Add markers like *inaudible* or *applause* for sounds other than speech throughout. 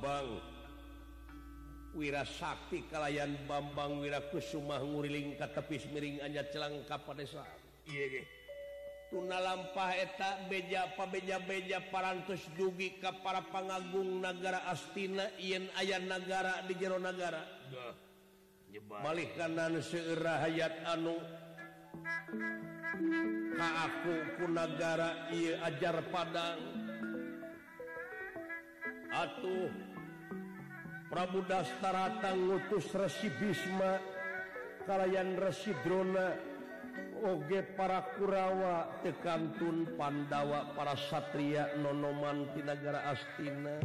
Bambang. Wira Sakti kalayan Bambang Wirakusumah nguriling ka tepis miring anya celangka ge. tuna lampah eta beja pabeja-beja parantos dugi ka para pangagung negara Astina yen ayah negara di jero negara balik kanan seera hayat anu. Ka aku ku negara ajar Padang. Atuh. Prabu Dastarata ngutus Resi Bisma kalayan Residrona Oge para Kurawa tekantun Pandawa para Satria Nonoman Tinagara Astina.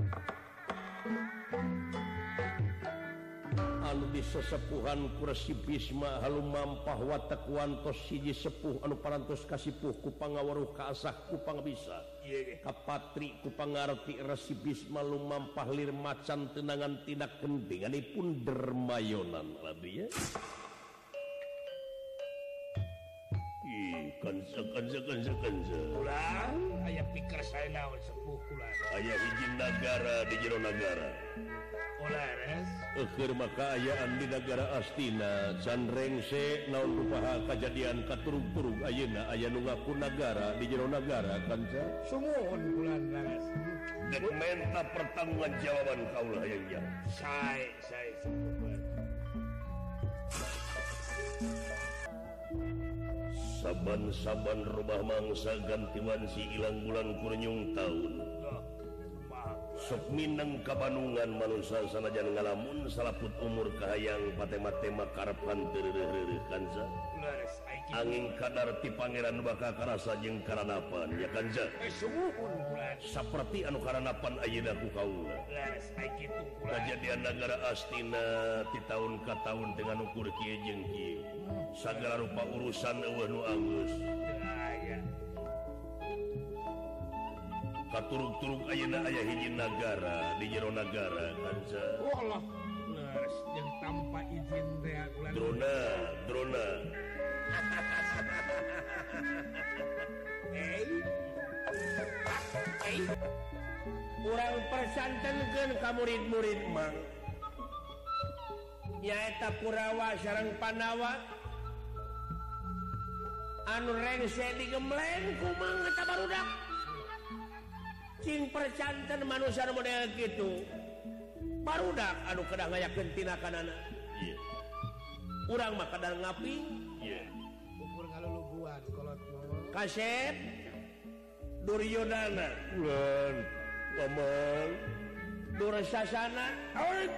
Anu ku Resi Bisma halu mampah watak wantos siji sepuh anu parantos kasipuh ku pangawaruh kaasah ku pangabisa. Kapatri kupangarti resipis malumam lir macan tenangan tidak kendinganipun dermayonan lebih ya? aya pikir saya izin negara di jero negara. Eh? Ekir makaayaan di negara Astina sanrengse naon rupaha kejadian katurung-turung Ayeuna aya nunggaku negara di jero negara kanca sumuhun bulan Dek menta pertanggung jawaban kaulah yang saya saya saban-saban rumah mangsa gantiwan si hilang bulan kurnyung tahun Sukmineng Kabanungan manusia sanajan ngalamun salaput umur Kahayang patema-tema Karpan Kanza angin kadar di Pangeran baka karasa jeung karanapan ya Kanza seperti anu karanapan Aydaku kau kejadian negara Astina di tahun ke tahun dengan ukur Ki jengki segala rupa urusan Agus turug-turug Ayeuna aya hiji negara di jero negara kanca walah les yang tanpa izin teh ulah drona drona Hey. Hey. urang persantenkeun ka murid-murid Mang. Nyaeta Kurawa sareng Panawa anu rengse digemleng ku Mang eta barudak. cing percantan manusia model gitu. Barudak anu kedah ngayak gentina kanan yeah. urang mah kadang ngapi? Yeah. ukur ngalulubuan kalau kasep Duryodana ulan Komeng Dursasana Awit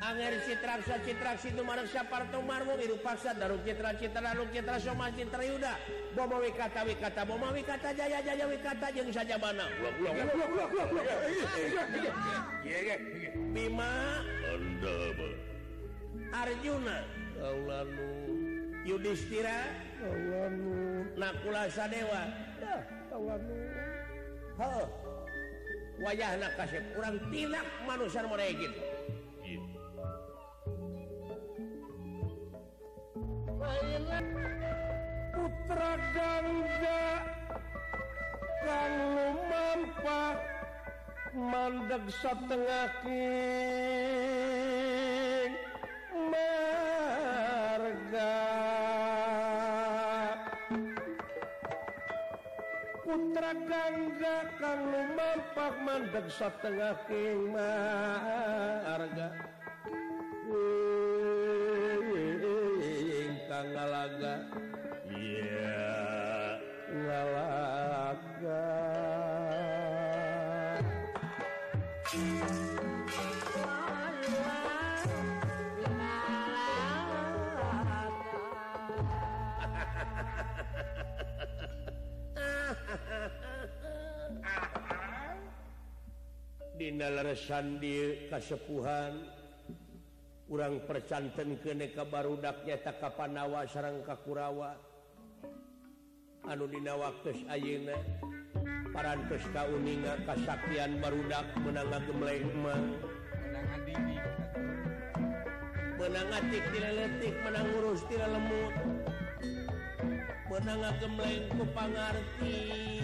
Anger citraksa Citraksi itu Syapar Tumarwo biru Paksa daru Citra Citra Daruk Citra Soma Citra Yuda. Bobo Wikata Wikata Bobo Wikata Jaya Jaya Wikata Jeng saja mana Bima. Anda Arjuna. Kaulanu Yudhistira. Kaulanu Nakula Sadewa. Kaulanu Wajah nak kasih. Kurang tidak manusia mereka gitu. putra gangga kang lumampak mandeg setengah king marga. Putra gangga kang lumampak mandeg setengah king marga. Tindasandir kasepuhan. Urang percanten keneka barudaknya ka sarang Kakurawa. Anudina waktu Ayeuna parantos kauninga kasaktian barudak menanga gemlengmang menangatik diletik menang urus tidak lemut menanga gemleng kepangarti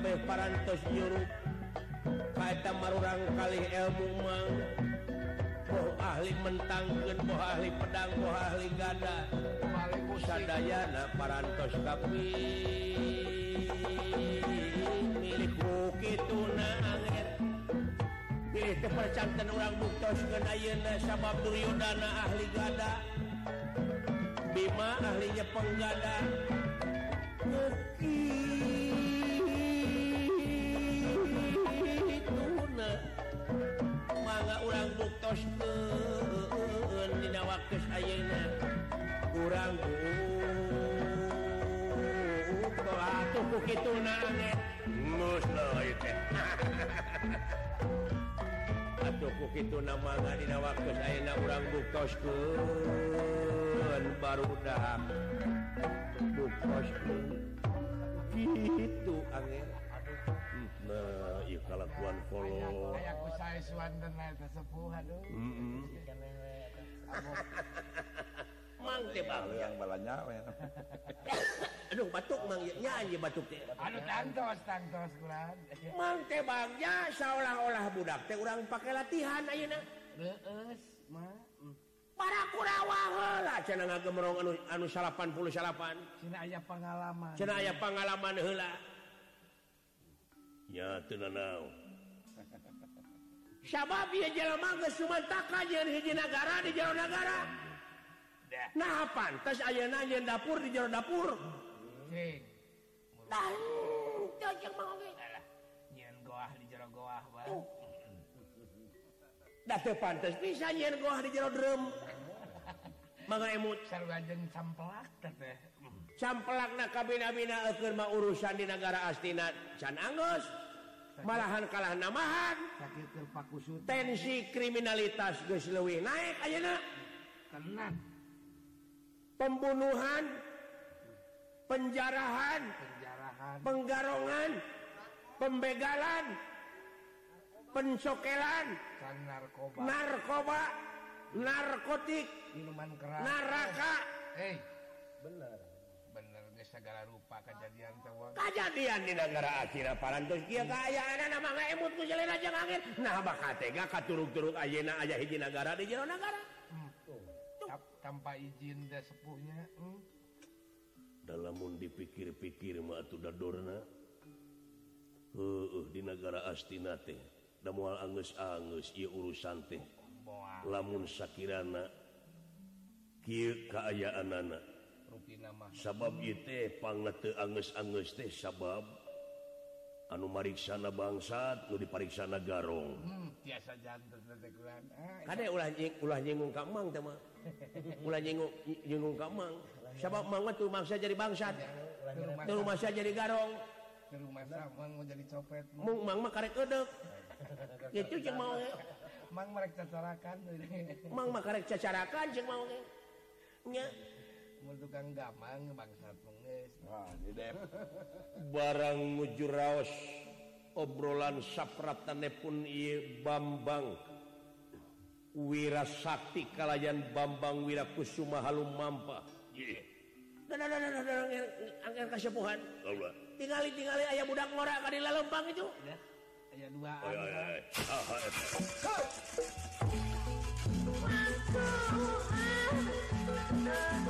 kabeh parantos nyurup kata marurang kali ilmu mang boh ahli mentangkeun boh ahli pedang boh ahli gada. Sadayana parantos kapi milik kitu nangir pilih tepercantan orang buktos ngenayeuna sabab Duryodana ahli gada. Bima ahlinya penggada. Ngeki dina waktu Ayeuna kurang atuh itu *laughs* nama dina waktu Ayeuna urang bukoskeun baru udah. Bukoskeun gitu angin kalakuan follow. *laughs* Mantep banget yang balanya *laughs* aduh batuk mang. Nyanyi batuk teh aduh tantos tantos kulan teh bang. Ya seolah-olah budak teh urang pakai latihan ayeuna. Heueus mah mm. para kurawa heula cenah ngagemrong anu anu 88 cina aya pengalaman cina aya pengalaman heula. ya teu nanaon sabab ieu jelema geus sumantaka jeung hiji nagara di jero nagara Dah. nah pantas ayeuna nyeun dapur di jero dapur Cing. Nah, teu jeung mah oge. Alah. Nyen goah di jero goah bah. Oh. Da teu pantes bisa nyeun goah di jero drum. Mangga emut Sarua jeung camplak teh. campelakna kabina-bina eukeun mah urusan di negara astina can anggeus. malahan kalah namahan tensi kriminalitas Guyswi naik karena pembunuhan penjarahan penjarahan. penggarongan pembegalan pencokelan narkoba. narkoba narkotik minuman keras. neraka eh bener. segala rupa kejadian tewa kejadian di negara akhirat parantos. Kieu hmm. kayaan nama ngemut ku jelena jeung angin. Nah baka tega katuruk-turuk ayeuna aja hiji negara di jero negara hmm. tanpa izin da sepuhnya hmm. dalamun dipikir-pikir mah atuh dadorna. Heueuh di negara astina teh da moal angeus-angeus ieu urusan teh. Lamun sakirana kieu kaayaan anak sabab ieu teh sabab anu mariksana bangsat nu dipariksana garong. Sabab mangga tuh mangsa jadi bangsat. Terus masa jadi garong. Jadi copet. Mung mang mah karek edek. *laughs* Itu jeung mau. Mang mereka cacarakan. Mang mah karek cacarakan cek mau nya. tukang gampang bangsat *laughs* barang mujuraos obrolan sapratane pun ieu Bambang. Wirasakti kalayan Bambang Wirakusuma Halum mampa kasepuhan. Tinggal-tingali ayah budak ngora kali lempang itu. Ayah dua. Masuk, ah, ah, ah.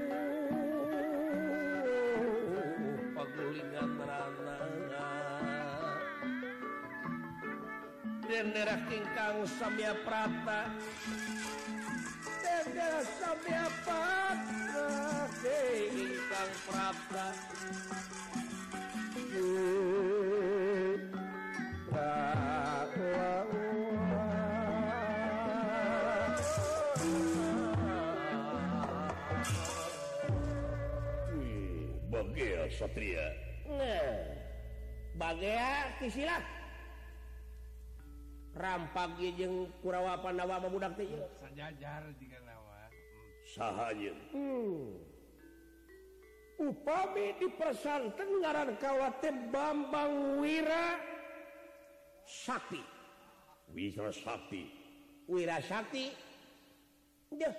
Dadang Samya Prata. Dadang Samya Prata eh, Ingkang Prata. Hmm, Bagia ya, Satria. Nah Bagia ya, kisilah pagi jeung kurawa Pandawa budak teh sajajar jika nawa. Sahanya hmm. upami di persanten ngaran kawate Bambang Wira Sakti. Wira Sakti. Wira Sakti. Deh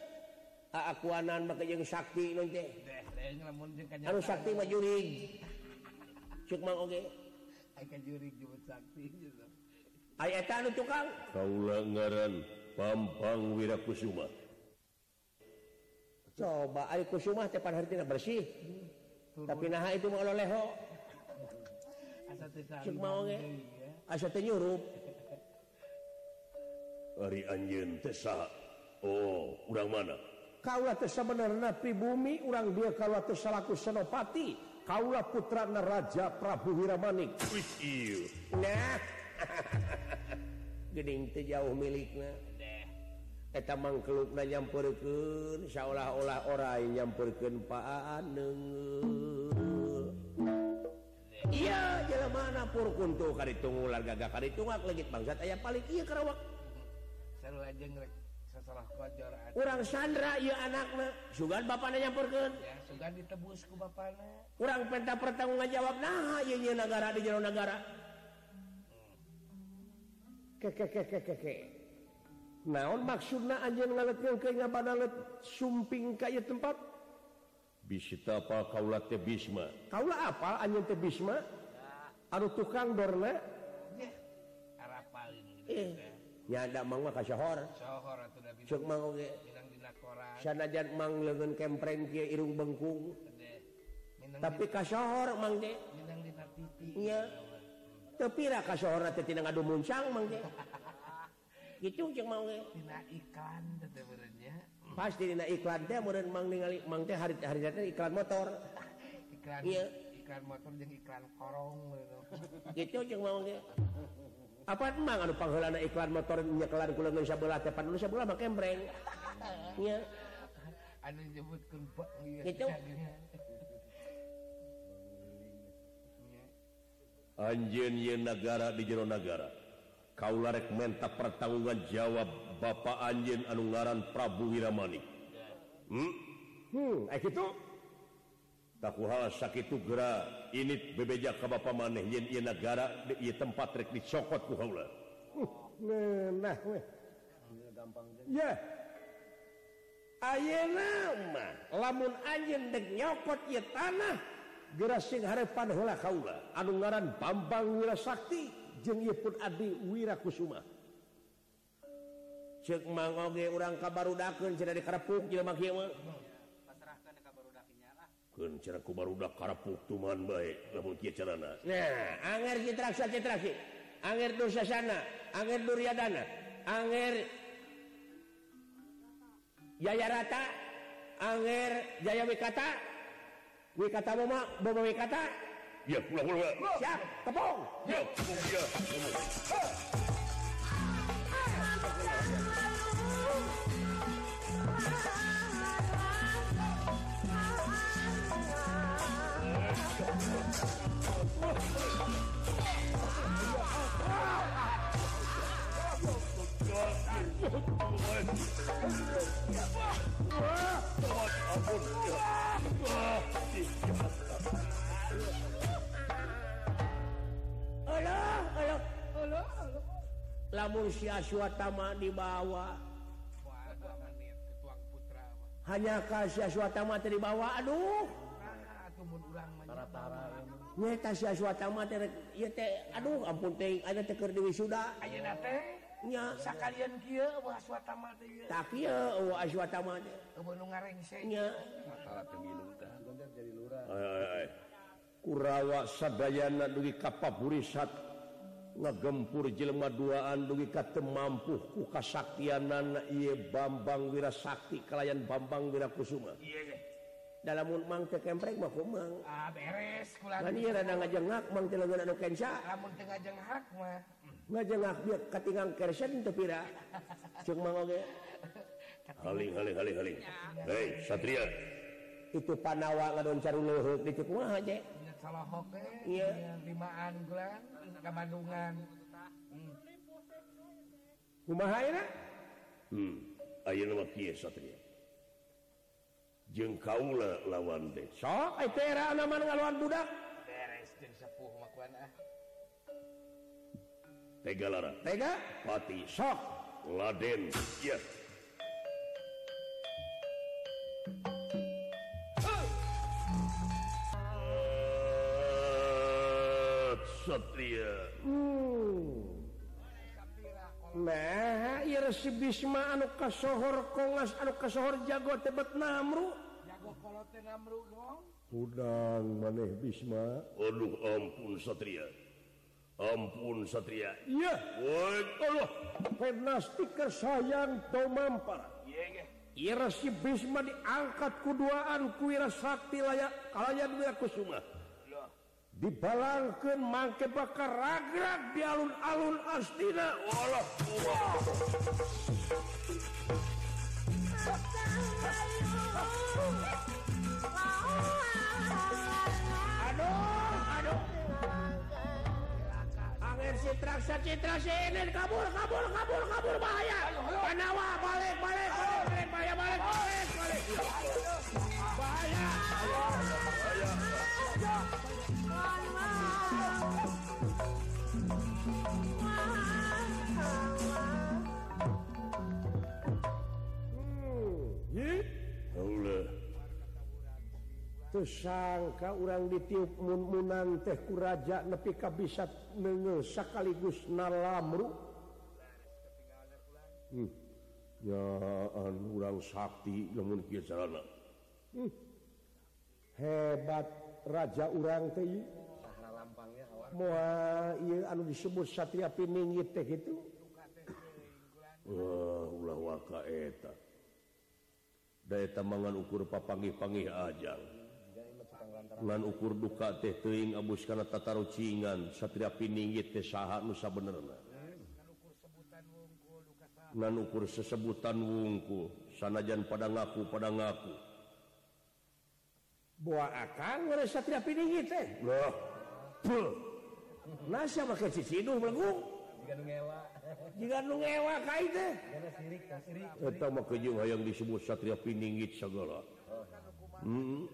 akuanan make jeung Sakti nun teh. Harus Sakti mah jurig. Cuk mang oge. Okay. Ka jurig jebut Sakti. gitu aya tukang ngaran Bambang Wirakusuma. Coba Kusuma tepat bersih. Hmm. tapi nah itu mauleho mau nyurup. *laughs* Hari anjin tesa Oh urang mana? Kaulah tesa benerna pribumi urang dia kalau salaku senopati. Kaulah putra neraja Prabu Wiramanik. Nah. *laughs* Geding jauh miliknya kita mangkeluknya nyampurkan seolah-olah orang nyampurkan paan iya jalan mana purkun tuh kali tunggu larga gak kali tunggu bangsa ayah paling iya kerawak seru aja ngerek sesalah kocor urang sandra iya anaknya sugan bapaknya nyampurkan ya sugan ditebus ku bapaknya urang pentah pertanggungan jawab nah iya negara di jalan negara naon maksud sumping ka kayak tempat? Bisita apa? Kaula teh Bisma? kaula apa anjing tebisma anu tukang dorna? Eh. teh. Nyada mang mah kasohor sohor atuh da Ceuk mang oge minang dina koran sanajan mang leungeun kempreng kieu irung bengkung. Tapi kasohor mang teh minang dina pipi iya. tepira kasohor teh tidak ngadu muncang mang *laughs* gitu jeung mau ge. Dina iklan teh meureunnya. Pasti dina iklan teh meureun mang ningali mang teh hari hari teh iklan motor. *laughs* Iklan iya. iklan motor jeung iklan korong *laughs* gitu jeung mau ge. Apa emang anu pangheulana iklan motor nya kelar kula geus sabelah teh pan sabelah mah kembreng. Iya. Anu nyebutkeun gitu. Anjeun Yen negara di jero negara Kaula rekmenta pertanggungan jawab Bapak anu ngaran Prabu Wiramani hmm? hmm, eh sakit gera ini bebeja ke Bapak maneh. Yen Yen negara di tempat rek dicokot ku Kaula nah, gampang ya. Ayeuna mah lamun anjeun dek nyokot ieu tanah Gerasing harepan heula kaula. Anu ngaran Bambang Wirasakti jeung ieu pun Adi Wirakusuma. Ceuk mang oge urang kabarudakeun cenah di karepuk jelema kieu mah. Pasrahkeun ka barudakinya lah. Keun cenah ku barudak karepuk tuman bae. Lamun kieu carana nah anger citraksa citraki, anger dosasana anger duryadana anger Jaya Rata anger Jaya Wikata wikata mama bobo wikata ya pulang pulang siap kepong ya ya lamun Syaswatama dibawa. Hanya Syaswatama dibawa Aduh. Aduh ampun ada teker Dewi sudah Kurawa Sadayana dugi kapaburisat ngagempur jelma duaan dugi kate mampu ku kasaktianan ieu Bambang Wirasakti kalayan Bambang Wirakusuma. dalam mang ke kemprek mah kumang. Ah beres kula. Kan ieu rada ngajengak mang teh leungeun anu kenca. Lamun teu ngajengak mah Satria. Itu panawa ngadon caruluhut di Cikumaha aja salah hoke eh. iya. Limaan bulan ke Bandungan hmm. kumaha ya hmm ayo nama kia satria. Jeng kaula lawan deh sok itu era nama ngalawan budak. Tegapati sok. Laden. Yeah. uh, Satria hmm. nah Bisma anu kasohor kongas anu kasohor jago tebet namru. Udang maneh Bisma. Oduh ampun Satria. ampun Satria. Ya Allah pennastiker sayang Tomampar Ira si Bisma diangkat keduaan kuira Sakti layak kalian Wira Kusuma dibalangkan mangke bakar ragrak di alun-alun Astina. Allah wow. Aduh. Citraksa Citra CNN kabur kabur kabur kabur bahaya. Panawa balik balik balik bahaya balik balik balik. Bahaya. Bahaya tersangka orang ditiup munmunan teh kuraja nepi kabisat nengel sekaligus nalamru. Hmm. ya an urang sakti lamun kieu hmm. hebat raja urang teh moal ieu anu disebut satria piningit teh kitu. Wah ulah waka eta. Daya tamangan ukur papangih-pangih ajang. lan ukur duka teh teuing abus kana tata rucingan satria pininggit teh saha nu sabenerna. Nan ukur sesebutan wungkul sanajan pada ngaku pada ngaku. Buah akang ngore satria pininggit teh. Loh. Puh. Nasa pakai ciciduh melengkung? Jika hayang disebut Satria Piningit segala. Oh, hmm.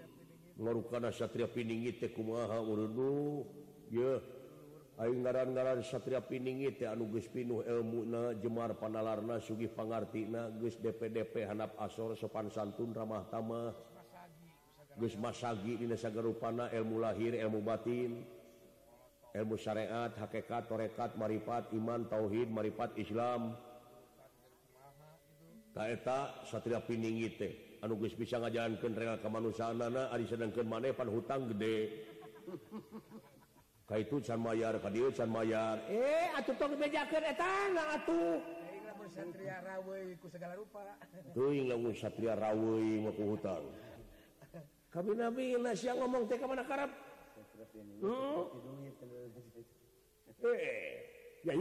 ngarukana Satria Piningit kumaha urdu ngaran-ngaran Satria Piningi teh anu geus pinuh elmuna Jemar Panalarna Sugih Pangartina geus DPDP Hanap Asor Sopan Santun Ramah tamah. Geus Masagi dina sagarupana ilmu lahir ilmu batin. Ilmu syariat hakikat torekat maripat iman tauhid maripat Islam. Taeta Satria Piningit teh. anuges bisa ngajalankan rela kemanusiaan Ari sedang ke manepan hutang gede. *laughs* Ka itu can Mayar ka dia can Mayar. Eh atuh tong bejakeun eta atuh. Satria rawe ku segala rupa. *laughs* Teuing lamun satria rawe mah ku hutang. Kami nabi nasya ngomong teh ka mana karep hmm? eh ya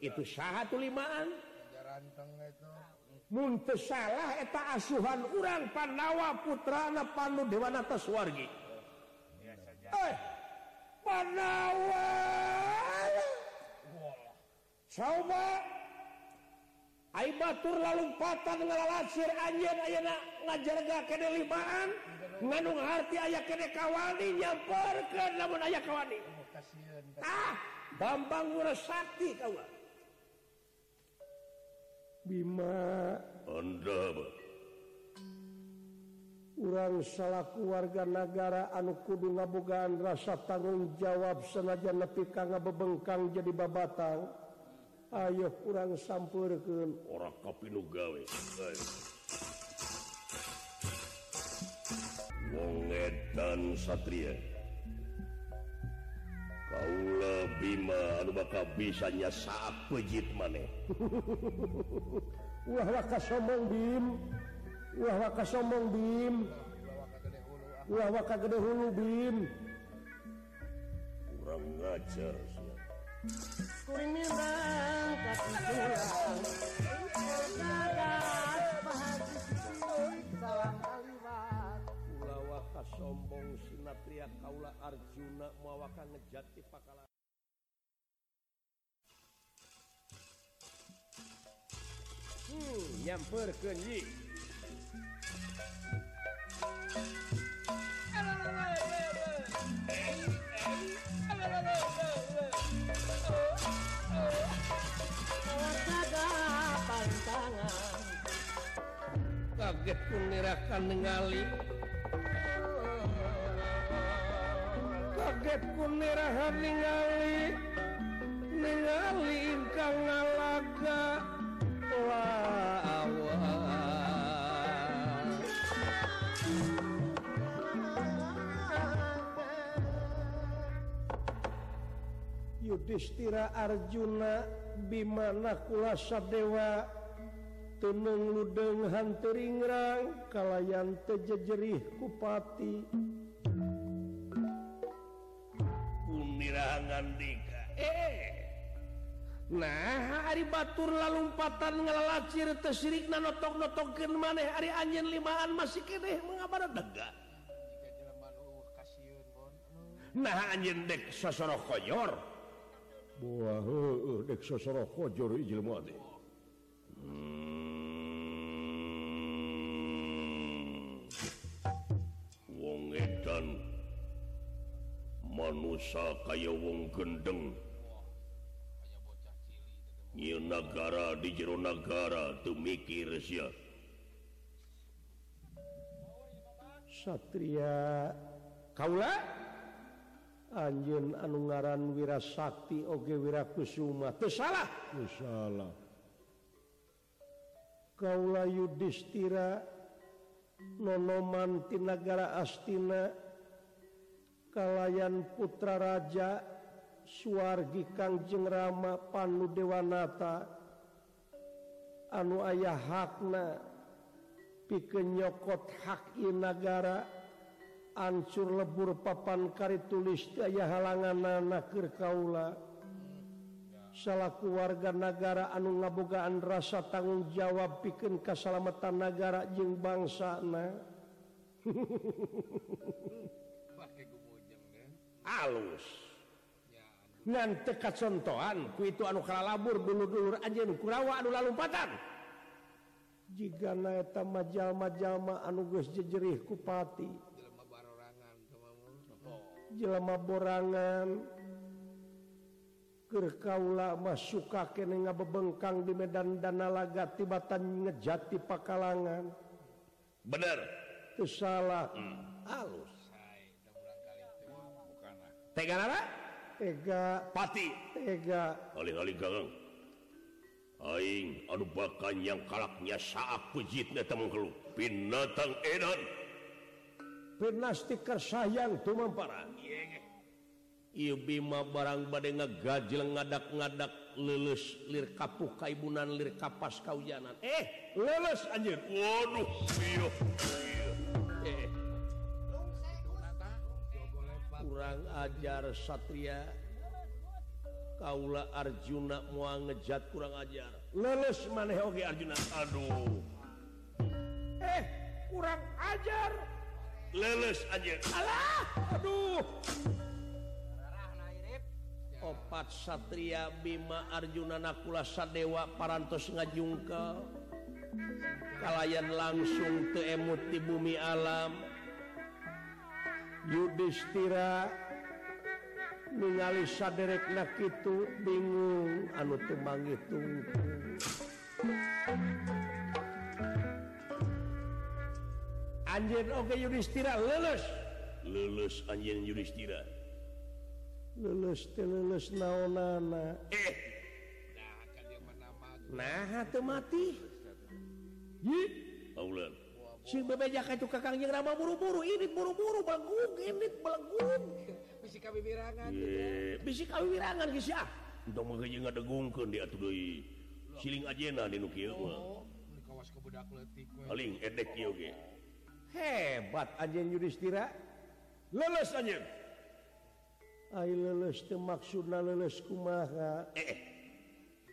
itu saha limaan jaranteng itu muntesalah eta asuhan urang Pandawa putrana panu Dewanata Suwargi. Eh, Pandawa! Coba Ai batur lalumpatan ngalalasir anjen ayana ngajarga kene limaan ngandung harti ayah kene kawani nyamperkeun lamun ayah kawani. Oh, ah Bambang Sakti kawan Bima. Urang salah keluarga negara anu kudu ngabogaan rasa tanggung jawab senajan nepi ka bebengkang jadi babatang. Ayo kurang sampurken orang kopi nugawe wongetan Satria. Bima bisanya saat pejit maneh sombong Bim. Sombong Bim. Gede hulu Bim. Kurang ngajar kuring mirang tapi mawakan ngejat di pakalan. Hmm nyamperkeun yi Kaget pun nirakan ningali kaget punerahan ningali ningali ingkang ngalaga. Wah Yudhistira Arjuna bimana kulasa dewa tenung ludeng hanteringrang kalayan tejejerih kupati. tangan dika eh. Nah Ari Batur lalumpatan ngelacir tersirik notok-notokin maneh. Ari anjin limaan masih kedeh mengabada dega nah anjin dek sosoro koyor buah eh, dek sosoro koyor ijil muadih hmm. wong edan manusia kaya wong gendeng. Negara di jero negara tuh mikir sia. Satria Kaula? Anjun anu ngaran wirasakti oge wirakusuma teu salah? Teu salah. Kaula Yudhistira nonoman ti negara Astina kalayan putra raja suargi Kangjeng Rama Panu Dewanata. Anu ayah hakna pikenyokot haki negara ancur lebur papan kari tulis daya halangan nakir Kaula. Salahku warga negara anu ngabogaan rasa tanggung jawab bikin keselamatan negara jeung bangsa nah *laughs* alus. Ngan tekat contohan ku itu anu kala labur dulur-dulur anjeun kurawa anu lalumpatan jika naeta majalma-jalma anu geus jejerih ku pati. Jelema barorangan jelema borangan. Keur kaula mah suka kene ngabebengkang di medan danalaga tibatan ngejati pakalangan. Bener. Teu salah. Hmm. alus. Aing anu bakan yang kalaknya saat pujitnya kelu binatang edan. Pernah sayang tuh mampara. Ieu bima barang bade ngagajel ngadak-ngadak lulus lir kapuh kaibunan lir kapas kaujanan. Eh lulus anjir. Waduh iya. kurang ajar Satria. Kaula Arjuna moal ngejat kurang ajar. Lulus maneh oke Arjuna. Aduh. Eh kurang ajar. Lulus aja. Allah Aduh. Opat Satria Bima Arjuna Nakula Sadewa parantos ngajungkel kalayan langsung teemut di bumi alam. Yudhistira ningali saderekna itu bingung anu tembang itu Anjir oke okay, Yudhistira lulus lulus anjir Yudhistira. Lulus lulus naonana. Eh! Nah, teu mati. Yi. Aulan. si bebejakan itu kakang yang nama buru-buru ini buru-buru belenggung ini belenggung bisik kami wirangan yeah. bisik kami wirangan gitu ah untuk mengkaji ngadegungkan dia tuh doi. Siling ajena di nukieu mah oh, kawas kebudak leutik paling edek kieu ge hebat anjeun yudhistira. Lulus anjeun ai lulus teu maksudna lulus kumaha? Eh, eh.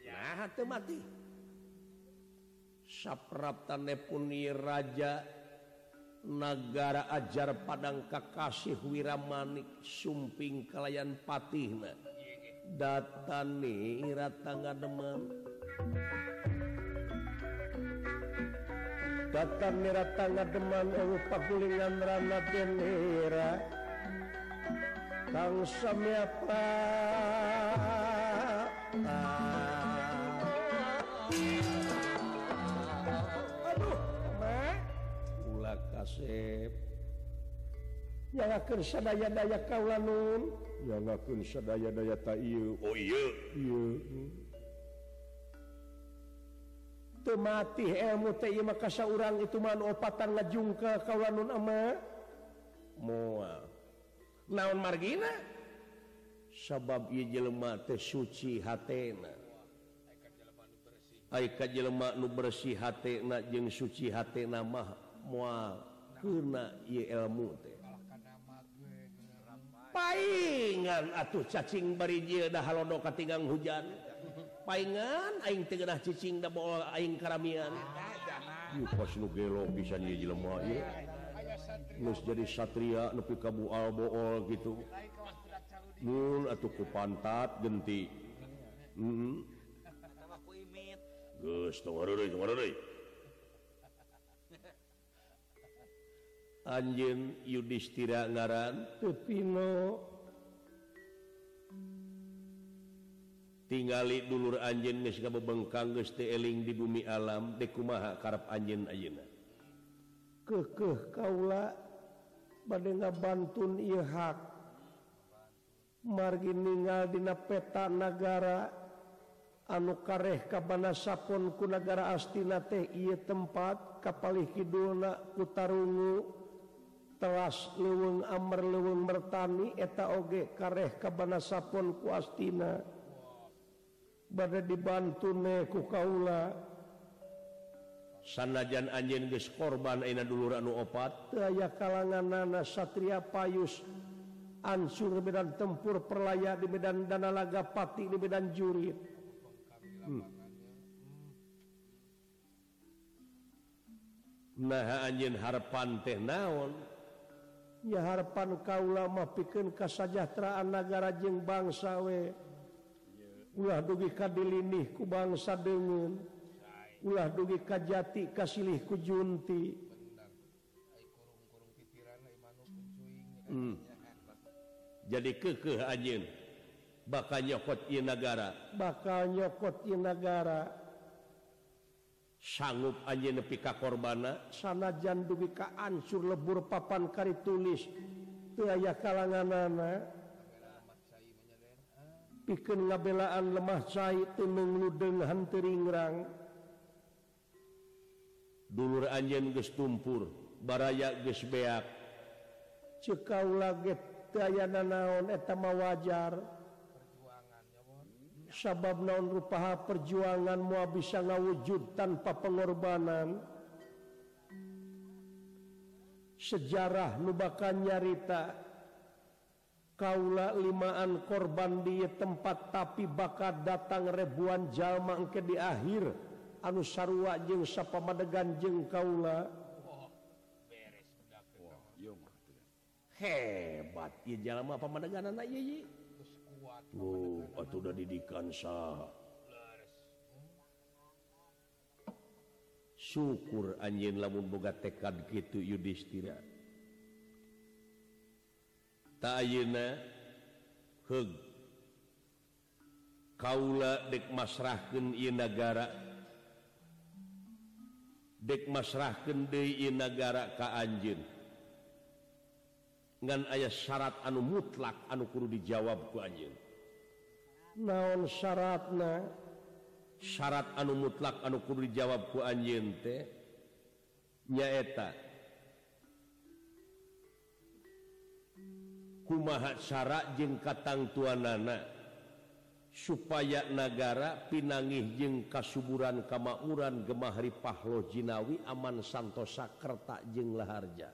nah teu mati. sapraptanepuni Raja negara ajar Padang Kakasih Wiramanik sumping kalayan Patihna. Datani ratangga deman datani ratangga deman ewu pagulingan rana denira kang samya pa jangan sadaya-daya kaulaun jangan sadaya-daya oh, mati ilmu maka orang itu man opatan oh, lajung ke ama moal naon margina? Sabab jelema teh suci hatena. Ai ka jelema nu bersih hatena jeung suci hatena mah moal kuna ilmu paingan atuh cacing baridah halodo katingang hujan. Paingan aing tegenah cicing da bool aing karamian ieu pasnu gelo pisan ieu jelema ieu geus jadi satria nepi ka bual bool gitu. Mun atuh ku pantat genti. Heeh geus tong hareureuy tong hareureuy Anjeun Yudhistira ngaran? Tepino. Tinggali dulur anjing geus kabebengkang geus teu eling di bumi alam dekumaha kumaha karep anjeun ayeuna? Kekeh kaula bade ngabantun ieu hak. Margi ninggal dina peta nagara anu kareh kabana sapon ku nagara astina teh ieu tempat kapalih kidulna ku tarungu. telas leweng Amr leweng bertani eta oge kareh kabana sapon kuastina bade dibantu neku kaula. Sanajan anjeun geus korban ayeuna dulur anu opat. Aya kalangan nana Satria payus ansur Medan tempur perlaya di Medan dana laga pati di Medan jurit. Hmm. nah anjing harapan teh naon? ya harapan kaula mah pikeun kesejahteraan negara jeung bangsa we. Ulah dugi kadilinih ku bangsa dengun ulah dugi kajati kasilih ku junti. Hmm. jadi kekeh anjeun. Bakal nyokot ieu negara bakal nyokot ieu negara sanggup nepi ka korbana. Sanajan dubika ansur lebur papan kari tulis. Aya kalangan anak ngabelaan lemah cai teu tenengludenghan teringrang dulur Anjen gestumpur baraya gesbeak cekau teu aya nanaon etama wajar. sabab naon rupaha perjuangan mua bisa ngawujud tanpa pengorbanan? Sejarah nubakan nyarita kaula limaan korban di tempat tapi bakat datang ribuan jalma engke di akhir. Anu sarua jeung sapamadegan jeung kaula? Oh, beres oh, hebat ieu jalma pamadeganan ieu Oh, udah didikan sah syukur anjeun lamun boga tekad gitu Yudhistira tayuna heg kaula dek masrahkeun ieu nagara. Dek masrahkeun deui ieu nagara ka anjeun. Ngan aya syarat anu mutlak anu kudu dijawab ku anjeun. naon syaratna? Syarat anu mutlak anu kudu dijawab ku anjeun teh nyaeta kumaha syarat jeung katangtuanana supaya nagara pinangih jeung kasuburan kamauran gemahri pahlo jinawi aman santosa kerta jeung laharja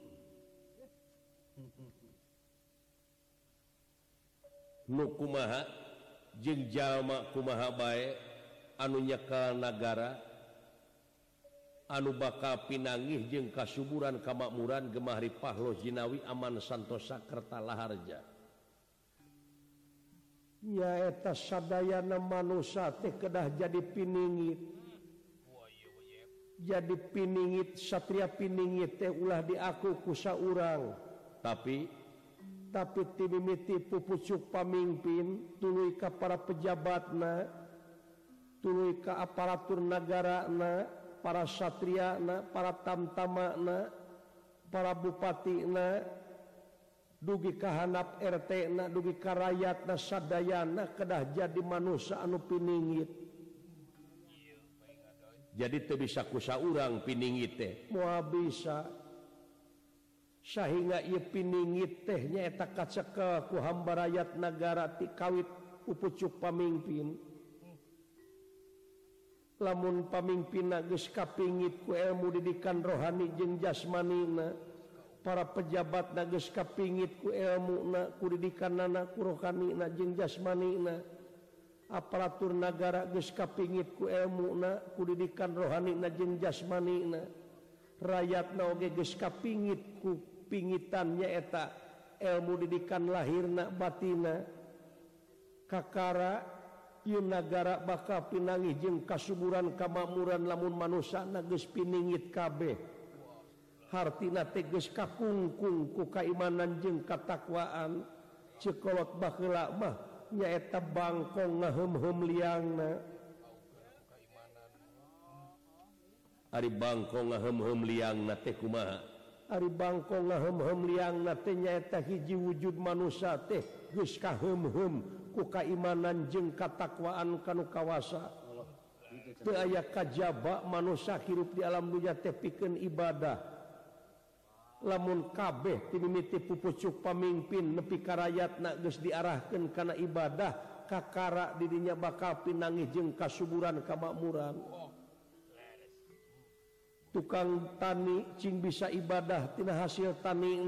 nukumaha jengjallma jalma kumaha negara anu bakal pinangih jeung kasuburan kamakmuran Gemahri Pahlo Jinawi aman Santosa Kertalaharja nyaeta sadana manusia teh kedah jadi piningit. Jadi piningit satria piningit teh ulah diaku kusa urang tapi tapi timimiti pupucuk pamimpin tulu ka para pejabatna tuluy tulu aparatur negara na para satria na para tamtama na para bupati na dugi kahanap RT na dugi karayat na sadayana kedah jadi manusia anu piningit. Jadi teu bisa kusa urang piningit teh. Moal bisa. sehingga ia piningit tehnya eta kaceke ku hamba rakyat negara ti kawit upucuk pamimpin lamun pamimpin geus kapingit ku ilmu didikan rohani jeung jasmanina para pejabat na geus kapingit ku ilmu na ku didikanana ku rohanina jeung jasmanina aparatur negara geus kapingit ku ilmu na ku didikan rohani na jeung jasmanina rakyat na oge geus kapingit ku pingitannya eta ilmu didikan lahirna batina. Kakara Yunagara bakal pinangi jeung kasuburan kamamuran lamun manusia nages piningit kabeh. Hartina teges kakungkung ku kaimanan jeung katakwaan. Cekolot baheula mah nyaeta bangkong ngaheum-heum liangna. Ari bangkong ngaheum-heum liangna teh kumaha? Ari Bangko ngahem liang nanyaeta hiji wujud manusia teh Guka ku kaimanan jeng katakwaan kanu kawasa. Teu aya kajaba manusia hirup di alam dunya teh piken ibadah. Lamun kabeh timimiti pupucuk pamimpin nepi karayat na geus diarahkan karena ibadah kakara didinya bakal pinangih jeng kasuburan kamakmuran tukang tani Cing bisa ibadah tidak hasil tani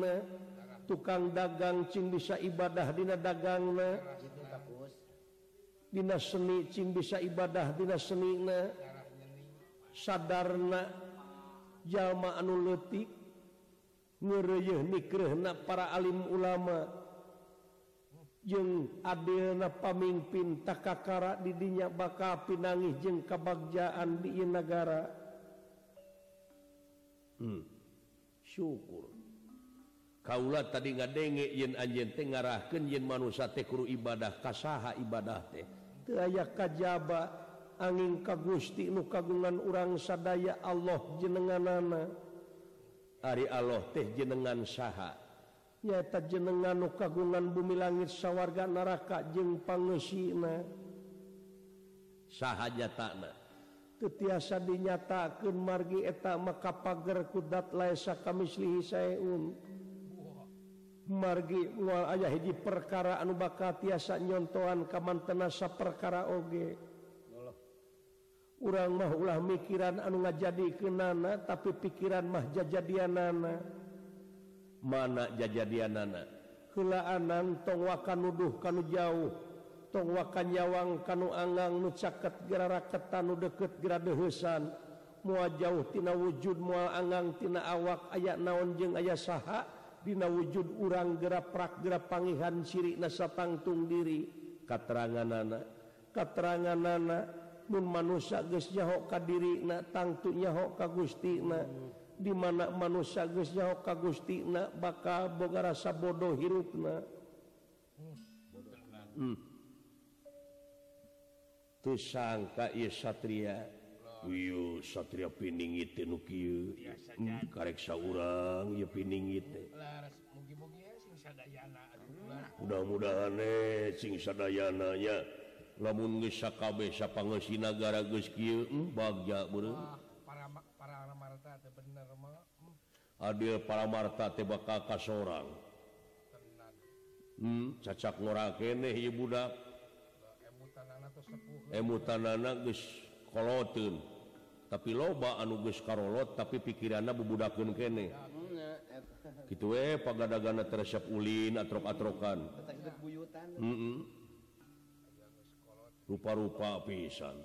tukang dagang Cing bisa ibadah Dina dagang Dinas seni Cing bisa ibadah Dina seni sadarna jalma anu letik para alim ulama. Jeng Adna pamimpin Takakara didinya bakal pinangih jeng kebagjaan di negara hmm. syukur. Kaula tadi nggak denge yen anjen teh ngarahkeun yin manusia teh kudu ibadah kasaha ibadah teh. Teu aya kajaba angin ka Gusti nu kagungan urang sadaya Allah jenenganana. Ari Allah teh jenengan saha. Nyata jenengan nu kagungan bumi langit sawarga neraka jeung pangeusina. Saha jatana tiasa dinyatakan margi eta maka pagar kudat laisa kamislihi sayun margi mual aya hiji perkara anu bakal tiasa nyontohan ka tenasa perkara oge. Urang mah ulah mikiran anu ngajadikeunana tapi pikiran mah jajadianana. Mana jajadianana? Heulaanan tong wakan nuduh kanu jauh. tong wakanyawang kanu Angang nucaket geraraketan nu deket gradehusan mua jauhtina wujud mua Angangtina awak. Ayat naon jeung ayah saha? Dina wujud urang gera geraprakgera pangihan sirik nasa tangtung diri. Katerangan nana katerangan nana nun manusia gesnyahok ka diri na tangtunya hok ka gustina. Dimana manusia gesnyahok ka gustina bakal boga rasa bodoh hirupna. Hmm. tersangka Satria. Satria pining hmm, kareksa urang pining mudah-mudahan eh, singsayananya lamun KBsa panagara Adil para Marta tebak kakak seorang hmm, cacak ngora keeh budak. Eh, emutananakolotun tapi loba anuges Karolot tapi pikiran bebudakun kene. Gitu eh pagadagana teresep ulin atrok-atrokan. Mm -mm. rupa-rupa pisan.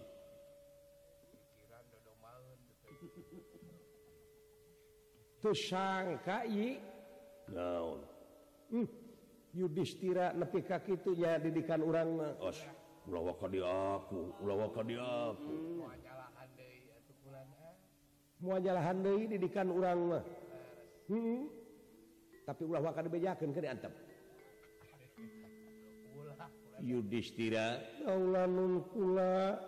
Sangkai hmm, Yudhistira nepi kaki itunya didikan orang os. ulawaka di aku ulawaka di aku. Mual jalahan deui didikan urang mah. Hmm. tapi ulah waka dibejakeun keur diantep Yudhistira. Kaula nun kula.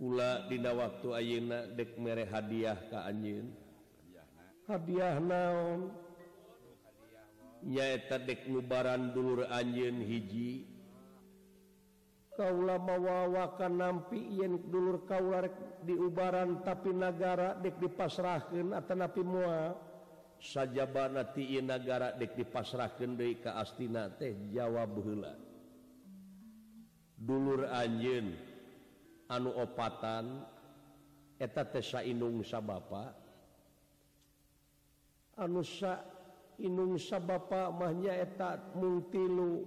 Kula dina waktu ayeuna dek mere hadiah ka anjeun. Hadiah naon? Nyaeta dek nubaran dulur anjeun hiji. Kaula mawawakan nampi yen dulur kaular diubaran tapi negara dek dipasrahkan atau napi mua. Saja banati negara dek dipasrahkan dari ke astina teh jawab hela dulur anjen anu opatan eta teh sainung sabapa. Anu sa inung sabapa mahnya eta mung tilu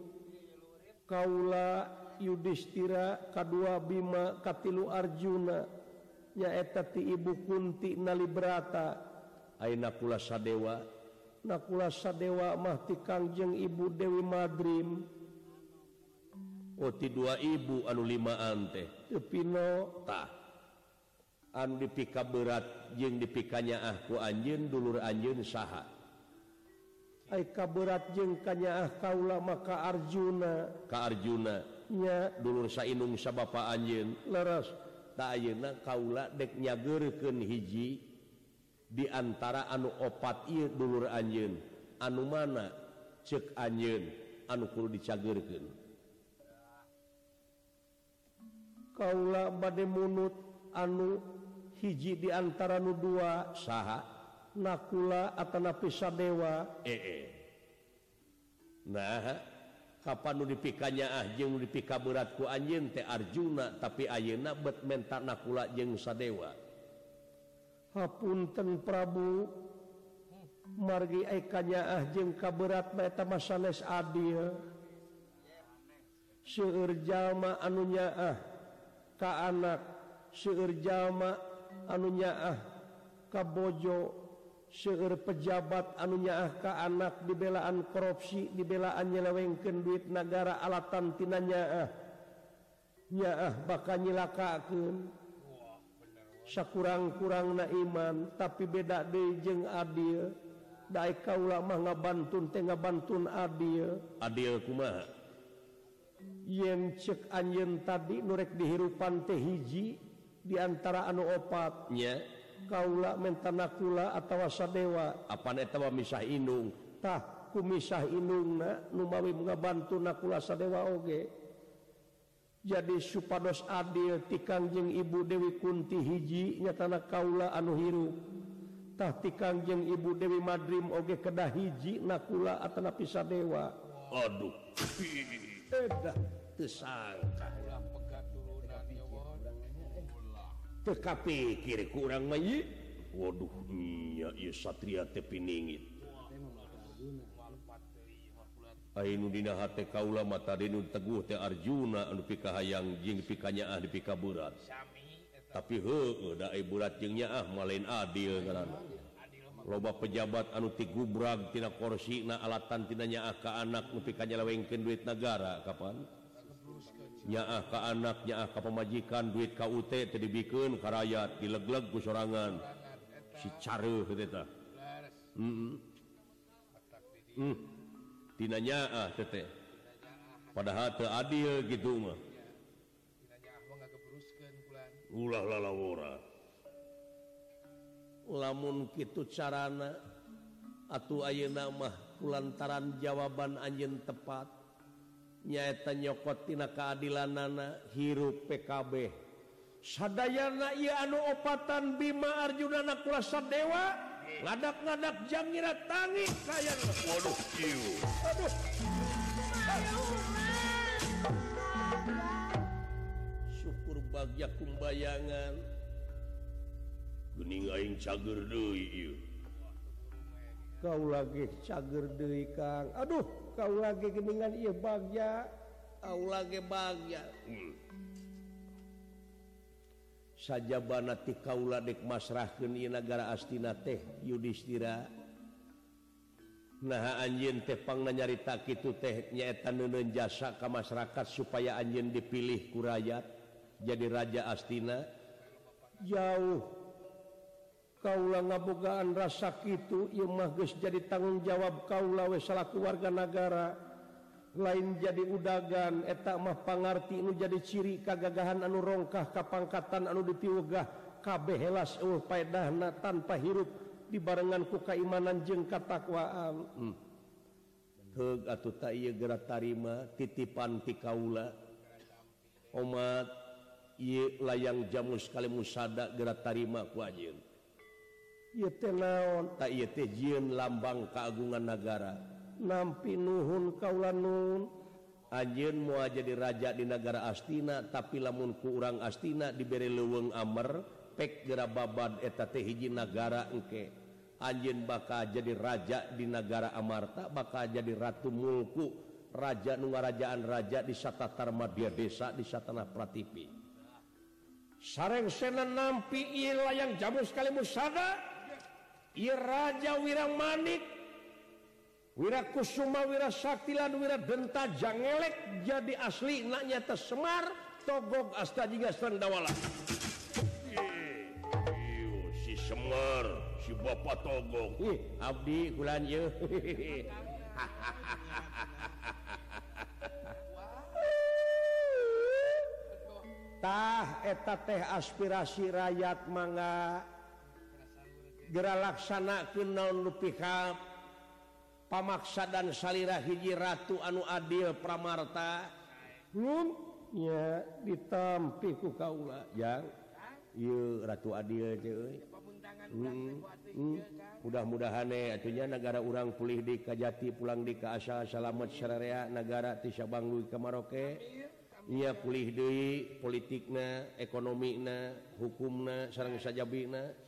kaula Yudhistira K2 Bima Katilu Arjuna nyaeta ti Ibu Kunti Nalibrata. Ainakula Sadewa? Nakula Sadewa Mahti Kangjeng Ibu Dewi Madrim. Oh, Oti dua ibu anu limaan teh. Tepinotah Anu dipika berat jeung dipikanya ahku anjin dulur anjin saha. Aika berat jeung kanyaah kaula maka Arjuna. Ka Arjuna. ya. Dulu sayaung anjeun. Leres leras ayeuna Kaula deknya gerken hiji diantara anu opat ieu dulu anjeun. Anu mana? Cek anu anukul dicagerken Kaula bad munut anu hiji diantara nu dua. Saha? Nakula atau napisa dewa. Ee. Nah Kapan nu dipikanya ahjeng dipika beratku anjing teh Arjuna tapi ayeuna bet mentak nakula jeung sadewa. Hapunten Prabu margi aikanya ahjeng kaberat eta masales adil. Seueur jalma anu nyaah ka anak, seueur jalma anu nyaah ka bojo, seger pejabat anunya ka anak dibelaan korupsi dibelaan nyelewengkeun duit negara alatan tinanya ah bakal nyilakakeun. Sakurang-kurang na iman tapi beda deui jeung adil. Dae kaula mah ngabantun teh ngabantun adil. Adil kumaha? Yen cek anjeun tadi nurek dihirupan teh hiji di antara anu opatnya kaula mentanakula atau sadewa. Apa misah inungtah kumisah inung numawi bantu nakula sadewa oge. Jadi supados adil tikangjeng ibu Dewi Kunti hiji nyatana kaula anu hiruptah tikangjeng ibu Dewi Madrim oge kedah hiji nakula atau pisah dewa Aduh. *laughs* TK kiri kurang may Waduh nya Satria tepiningit kaula mata Teguh Te Arjuna anu pikah hayang jing pikanya ah di pika berat tapi he ah malain adil loba pejabat anu tigubrag tina korsi na alatan tinanya ah ka anak nu pikanya duit negara kapan? nyaah ke anak nyaah ke pemajikan duit KUT tadi bikin karayat dilegleg ku sorangan. Si caruh eta hmm. hmm. tina nyaah tete padahal teu adil gitu mah. Ulah lalawora lamun kitu carana atuh ayeuna mah kulantaran jawaban anjeun tepat. nyaeta nyokotina keadilan nana hirup PKB sadayana ia anu opatan Bima Arjunana kurasa dewa ngadak-ngadak jangira tangi kaya waduh iu. aduh. Syukur bagya kumbayangan. Gening aing cager deui ieu kau lagi cager deui Kang. Aduh. kau lagi geningan iya bagja. Lagi bagja. Hmm. saja banati kaula dek masrahkeun ieu nagara astina teh Yudhistira. Nah anjeun teh pangna nyarita kitu teh nyaeta neuneun jasa ka masyarakat supaya anjeun dipilih ku rakyat jadi raja astina. Jauh Kaula ngabogaan rasa itu Imahgus jadi tanggung jawab Kaulawe salaku warga negara lain jadi udagan etak mah pangarti ini jadi ciri kagagahan anu rongkah kapangkatan anu ditiwegah kabeh helas uh paedahna tanpa hirup dibarengan ku keimanan jeung katakwaan. Hmm. Heug atuh ta ieu geura tarima titipan ti kaula. Umat ieu layang jamus sekali musada geura tarima ku anjeun. naon? Lambang keagungan negara nampi Nuhun kaulaun Anjin mua jadi raja di negara Astina tapi lamun kurang Astina diberi leweng Amer pek gera babad eta teh hiji negara engke. Anjin bakal jadi raja di negara Amarta bakal jadi ratu mulku raja nungarajaan raja di Satatar Madya desa di Satana Pratipi. Sareng sena nampi ilah yang jamu sekali musada Raja Wirang Manik Wirakusuma Wirasaktilan Wira Denta Jangelek jadi asli naknya tersemar Togog Astajiga Sendawala si Semar si Bapak Togog Ih, Abdi kulan ye. *laughs* Tah eta teh aspirasi rakyat mangga. gera laksana ke naon lupika pamaksa dan salirah hiji Ratu anu Adil Pramarta lumnya ditampi ku kaula. Yang ieu Ratu Adil hmm. hmm. mudah-mudahan eh, atunya negara urang pulih di Kajati pulang di keasa salamet syariah negara Tisya Bangui ke Maroke. Ia pulih deui politikna ekonomina hukumna sarang sajabina.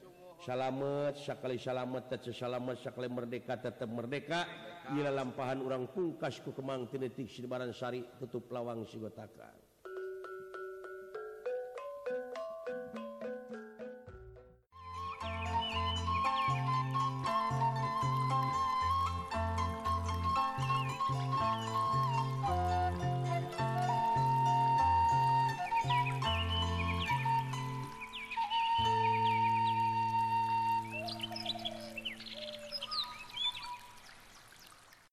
salamet sekali salamet salamet sekali merdeka tetap merdeka. Bila lampahan orang pungkasku kemang tinetik Sibaransari tutup lawang Sigotaka